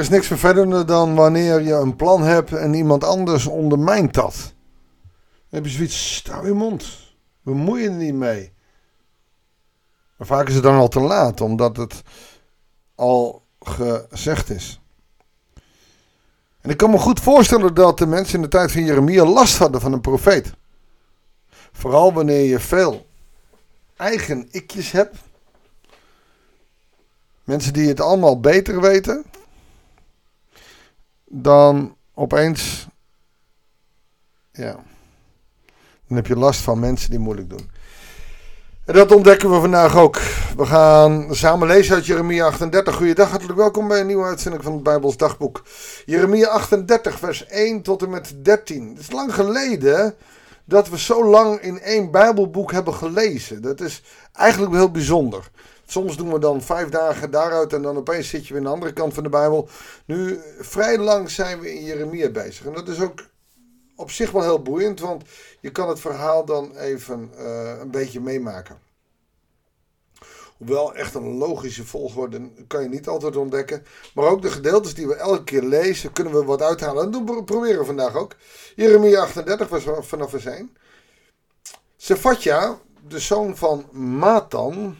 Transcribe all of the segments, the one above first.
is niks vervelender dan wanneer je een plan hebt en iemand anders ondermijnt dat. Dan heb je zoiets, sta je mond. Bemoei je er niet mee. Maar vaak is het dan al te laat, omdat het al gezegd is. En ik kan me goed voorstellen dat de mensen in de tijd van Jeremia last hadden van een profeet. Vooral wanneer je veel eigen ikjes hebt. Mensen die het allemaal beter weten. Dan opeens. Ja. Dan heb je last van mensen die moeilijk doen. En dat ontdekken we vandaag ook. We gaan samen lezen uit Jeremia 38. Goeiedag, hartelijk welkom bij een nieuwe uitzending van het Bijbels Dagboek. Jeremia 38, vers 1 tot en met 13. Het is lang geleden dat we zo lang in één Bijbelboek hebben gelezen. Dat is eigenlijk heel bijzonder. Soms doen we dan vijf dagen daaruit en dan opeens zit je weer aan de andere kant van de Bijbel. Nu, vrij lang zijn we in Jeremia bezig. En dat is ook op zich wel heel boeiend, want je kan het verhaal dan even uh, een beetje meemaken. Hoewel echt een logische volgorde kan je niet altijd ontdekken. Maar ook de gedeeltes die we elke keer lezen, kunnen we wat uithalen. En doen proberen we vandaag ook. Jeremia 38, waar vanaf we zijn. Sefatja, de zoon van Matan.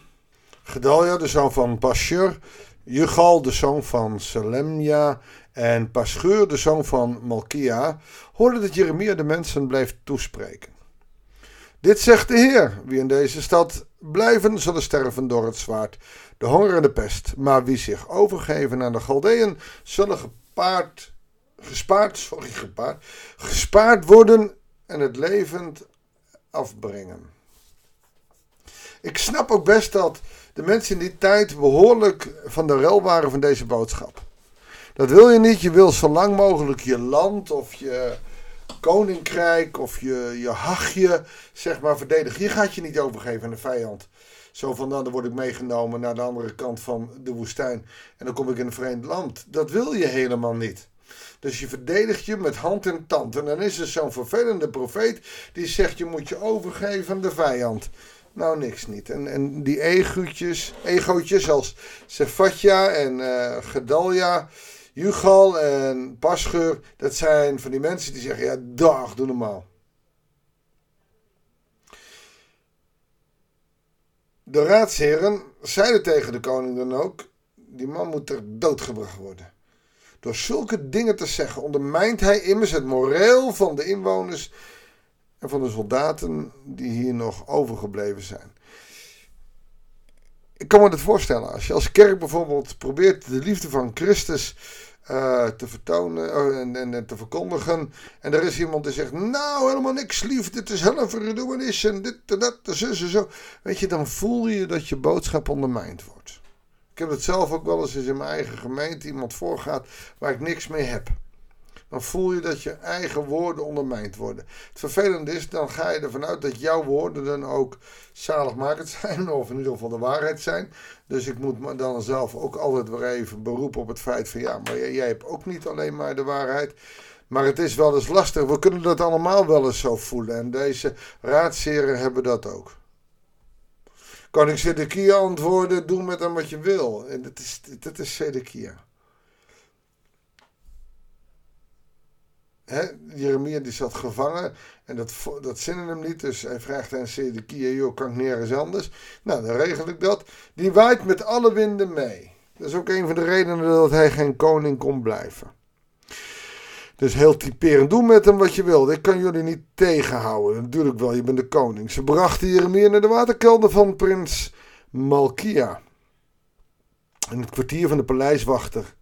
Gedalia, de zoon van Pashur. Jugal, de zoon van Selemja. En Pascheur, de zoon van Malkia, hoorde dat Jeremia de mensen bleef toespreken. Dit zegt de Heer, wie in deze stad blijven, zullen sterven door het zwaard, de honger en de pest. Maar wie zich overgeven aan de Galdeën, zullen gepaard, gespaard, sorry, gepaard, gespaard worden en het levend afbrengen. Ik snap ook best dat de mensen in die tijd behoorlijk van de rel waren van deze boodschap. Dat wil je niet. Je wil zo lang mogelijk je land of je koninkrijk of je, je hachje, zeg maar, verdedigen. Je gaat je niet overgeven aan de vijand. Zo van, nou, dan word ik meegenomen naar de andere kant van de woestijn. En dan kom ik in een vreemd land. Dat wil je helemaal niet. Dus je verdedigt je met hand en tand. En dan is er zo'n vervelende profeet die zegt, je moet je overgeven aan de vijand. Nou, niks niet. En, en die egootjes, egootjes als Sefatja en uh, Gedalja Jugal en Pascheur, dat zijn van die mensen die zeggen, ja dag, doe normaal. De raadsheren zeiden tegen de koning dan ook, die man moet er doodgebracht worden. Door zulke dingen te zeggen ondermijnt hij immers het moreel van de inwoners en van de soldaten die hier nog overgebleven zijn. Ik kan me het voorstellen, als je als kerk bijvoorbeeld probeert de liefde van Christus uh, te vertonen uh, en, en, te verkondigen. En er is iemand die zegt, nou helemaal niks lief, dit is heel verdoemenis en dit en dat en zo en zo. Weet je, dan voel je dat je boodschap ondermijnd wordt. Ik heb het zelf ook wel eens in mijn eigen gemeente iemand voorgaat waar ik niks mee heb dan voel je dat je eigen woorden ondermijnd worden. Het vervelende is, dan ga je ervan uit dat jouw woorden dan ook zaligmakend zijn, of in ieder geval de waarheid zijn. Dus ik moet me dan zelf ook altijd weer even beroepen op het feit van ja, maar jij, hebt ook niet alleen maar de waarheid. Maar het is wel eens lastig. We kunnen dat allemaal wel eens zo voelen. En deze raadsheren hebben dat ook. Koning Zedekia antwoorden, doe met hem wat je wil. En dat is, dat is Zedekia. He, Jeremia die zat gevangen en dat, dat zinnen hem niet. Dus hij vraagt aan Zedekia, joh, kan ik nergens anders? Nou, dan regel ik dat. Die waait met alle winden mee. Dat is ook een van de redenen dat hij geen koning kon blijven. Dus heel typerend. Doe met hem wat je wilt. Ik kan jullie niet tegenhouden. Natuurlijk wel, je bent de koning. Ze brachten Jeremia naar de waterkelder van prins Malkia. In het kwartier van de paleiswachter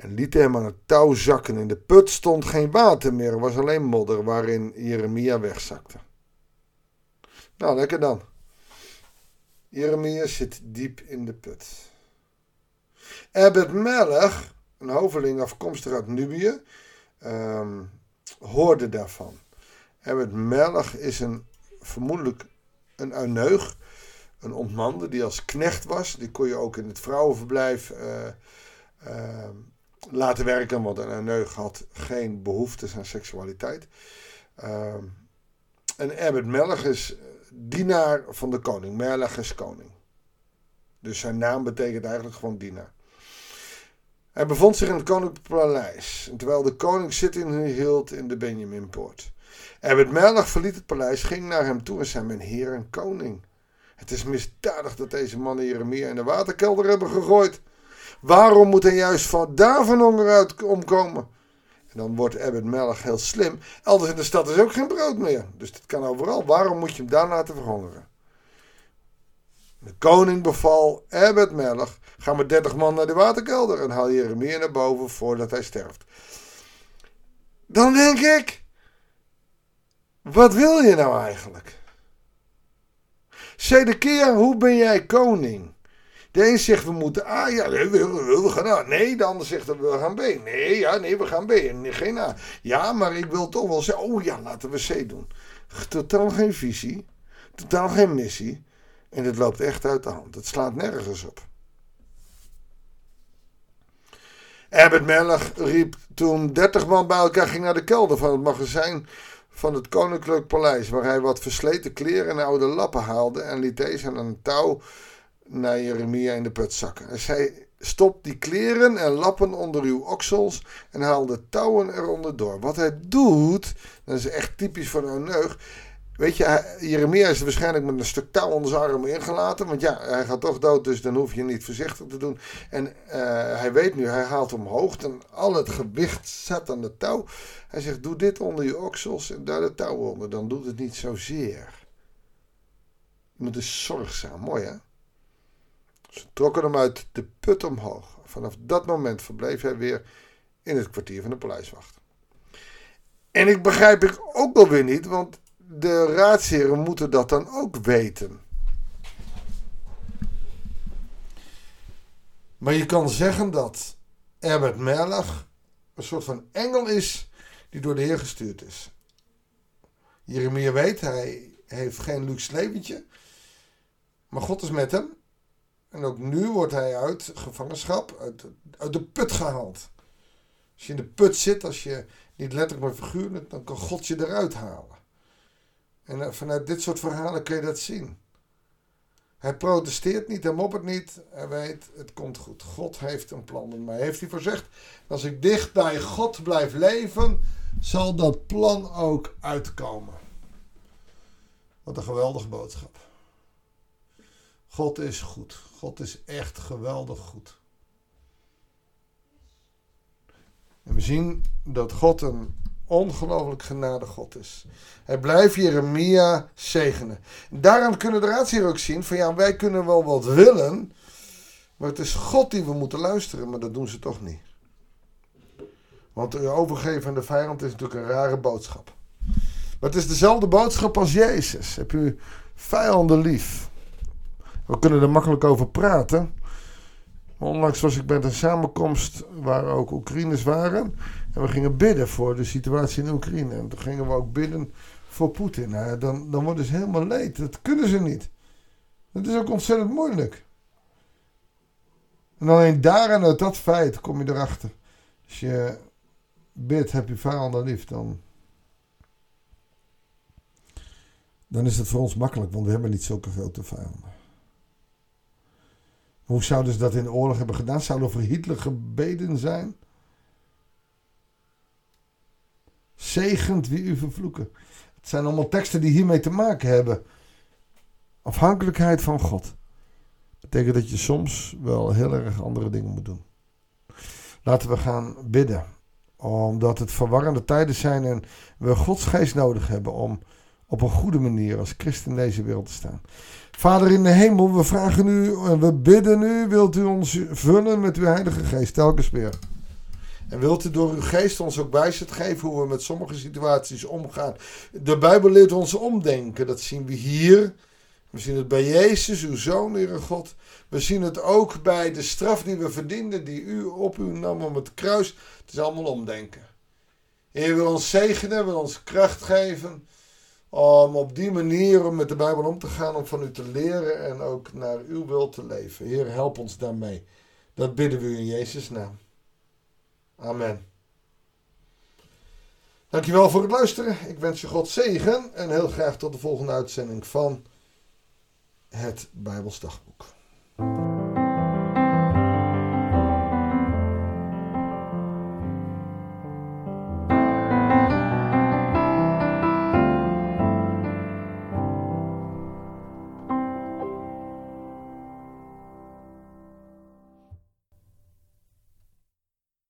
en lieten hem aan het touw zakken. In de put stond geen water meer, er was alleen modder waarin Jeremia wegzakte. Nou, lekker dan. Jeremia zit diep in de put. Ebed Melech, een hoveling afkomstig uit Nubië, um, hoorde daarvan. Ebed Melech is een, vermoedelijk een uineug, een ontmande die als knecht was. Die kon je ook in het vrouwenverblijf uh, uh, laten werken, want een neug had geen behoeftes aan seksualiteit. Uh, en Ebed Melech is dienaar van de koning. Melech is koning. Dus zijn naam betekent eigenlijk gewoon dienaar. Hij bevond zich in het koninklijk paleis, terwijl de koning zitting hield in de Benjaminpoort. Ebed Melach verliet het paleis, ging naar hem toe en zei: Mijn heer en koning. Het is misdadig dat deze mannen Jeremia in de waterkelder hebben gegooid. Waarom moet hij juist van daar van honger uit omkomen? En dan wordt Ebed Melach heel slim. Elders in de stad is ook geen brood meer. Dus dat kan overal. Waarom moet je hem daar laten verhongeren? De koning beval Ebed Melach: ga met dertig man naar de waterkelder en haal Jeremia naar boven voordat hij sterft. Dan denk ik: wat wil je nou eigenlijk? Zedekia, hoe ben jij koning? De een zegt we moeten A, ja, we, we, gaan A. Nee, de ander zegt we gaan B. Nee, ja, nee, we gaan B. En geen A. Ja, maar ik wil toch wel zeggen, oh ja, laten we C doen. Totaal geen visie, totaal geen missie. En het loopt echt uit de hand. Het slaat nergens op. Abbott Melach riep toen 30 man bij elkaar ging naar de kelder van het magazijn van het Koninklijk Paleis, waar hij wat versleten kleren en oude lappen haalde en liet deze aan een touw naar Jeremia in de put zakken. Hij zei: Stop die kleren en lappen onder uw oksels en haal de touwen eronder door. Wat hij doet, dat is echt typisch voor een neug. Weet je, Jeremia is er waarschijnlijk met een stuk touw onder zijn arm ingelaten. Want ja, hij gaat toch dood, dus dan hoef je niet voorzichtig te doen. En uh, hij weet nu, hij haalt omhoog. En al het gewicht zat aan de touw. Hij zegt, doe dit onder je oksels en daar de touw onder. Dan doet het niet zozeer. Je moet dus zorgzaam, mooi hè? Trokken hem uit de put omhoog. Vanaf dat moment verbleef hij weer in het kwartier van de paleiswacht. En ik begrijp ik ook wel weer niet, want de raadsheren moeten dat dan ook weten. Maar je kan zeggen dat Herbert Merlach een soort van engel is die door de Heer gestuurd is. Jeremia weet, hij heeft geen luxe leventje. Maar God is met hem. En ook nu wordt hij uit gevangenschap, uit, de put gehaald. Als je in de put zit, als je niet letterlijk maar figuurlijk, dan kan God je eruit halen. En eh, vanuit dit soort verhalen kun je dat zien. Hij protesteert niet, hij moppert niet. Hij weet, het komt goed. God heeft een plan met mij. Heeft hij voorzegd, als ik dicht bij God blijf leven, zal dat plan ook uitkomen. Wat een geweldige boodschap. God is goed. God is echt geweldig goed. En we zien dat God een ongelooflijk genade God is. Hij blijft Jeremia zegenen. Daaraan kunnen de raadsheer ook zien van ja, wij kunnen wel wat willen, maar het is God die we moeten luisteren, maar dat doen ze toch niet. Want overgeven aan de vijand is natuurlijk een rare boodschap. Maar het is dezelfde boodschap als Jezus. Heb u vijanden lief? We kunnen er makkelijk over praten. Onlangs was ik bij een samenkomst waar ook Oekraïners waren. En we gingen bidden voor de situatie in Oekraïne. En toen gingen we ook bidden voor Poetin. Nou, dan, dan worden ze helemaal leed. Dat kunnen ze niet. Dat is ook ontzettend moeilijk. En alleen daar en uit dat feit kom je erachter. Als je bidt, heb je vijanden lief, dan, dan is het voor ons makkelijk, want we hebben niet zulke grote vijanden. Hoe zouden ze dat in oorlog hebben gedaan? Zouden er voor Hitler gebeden zijn? Zegend wie u vervloeken. Het zijn allemaal teksten die hiermee te maken hebben. Afhankelijkheid van God. Betekent dat je soms wel heel erg andere dingen moet doen. Laten we gaan bidden. Omdat het verwarrende tijden zijn en we Gods geest nodig hebben om op een goede manier als christen in deze wereld te staan. Vader in de hemel, we vragen u en we bidden u, wilt u ons vullen met uw heilige geest telkens weer. En wilt u door uw geest ons ook wijsheid geven hoe we met sommige situaties omgaan. De Bijbel leert ons omdenken, dat zien we hier. We zien het bij Jezus, uw Zoon, Heere God. We zien het ook bij de straf die we verdienden, die u op u nam om het kruis. Het is allemaal omdenken. Heer wil ons zegenen, wil ons kracht geven om op die manier om met de Bijbel om te gaan, om van u te leren en ook naar uw wil te leven. Heer, help ons daarmee. Dat bidden we u in Jezus' naam. Amen. Dankjewel voor het luisteren. Ik wens je God zegen en heel graag tot de volgende uitzending van het Bijbelsdagboek.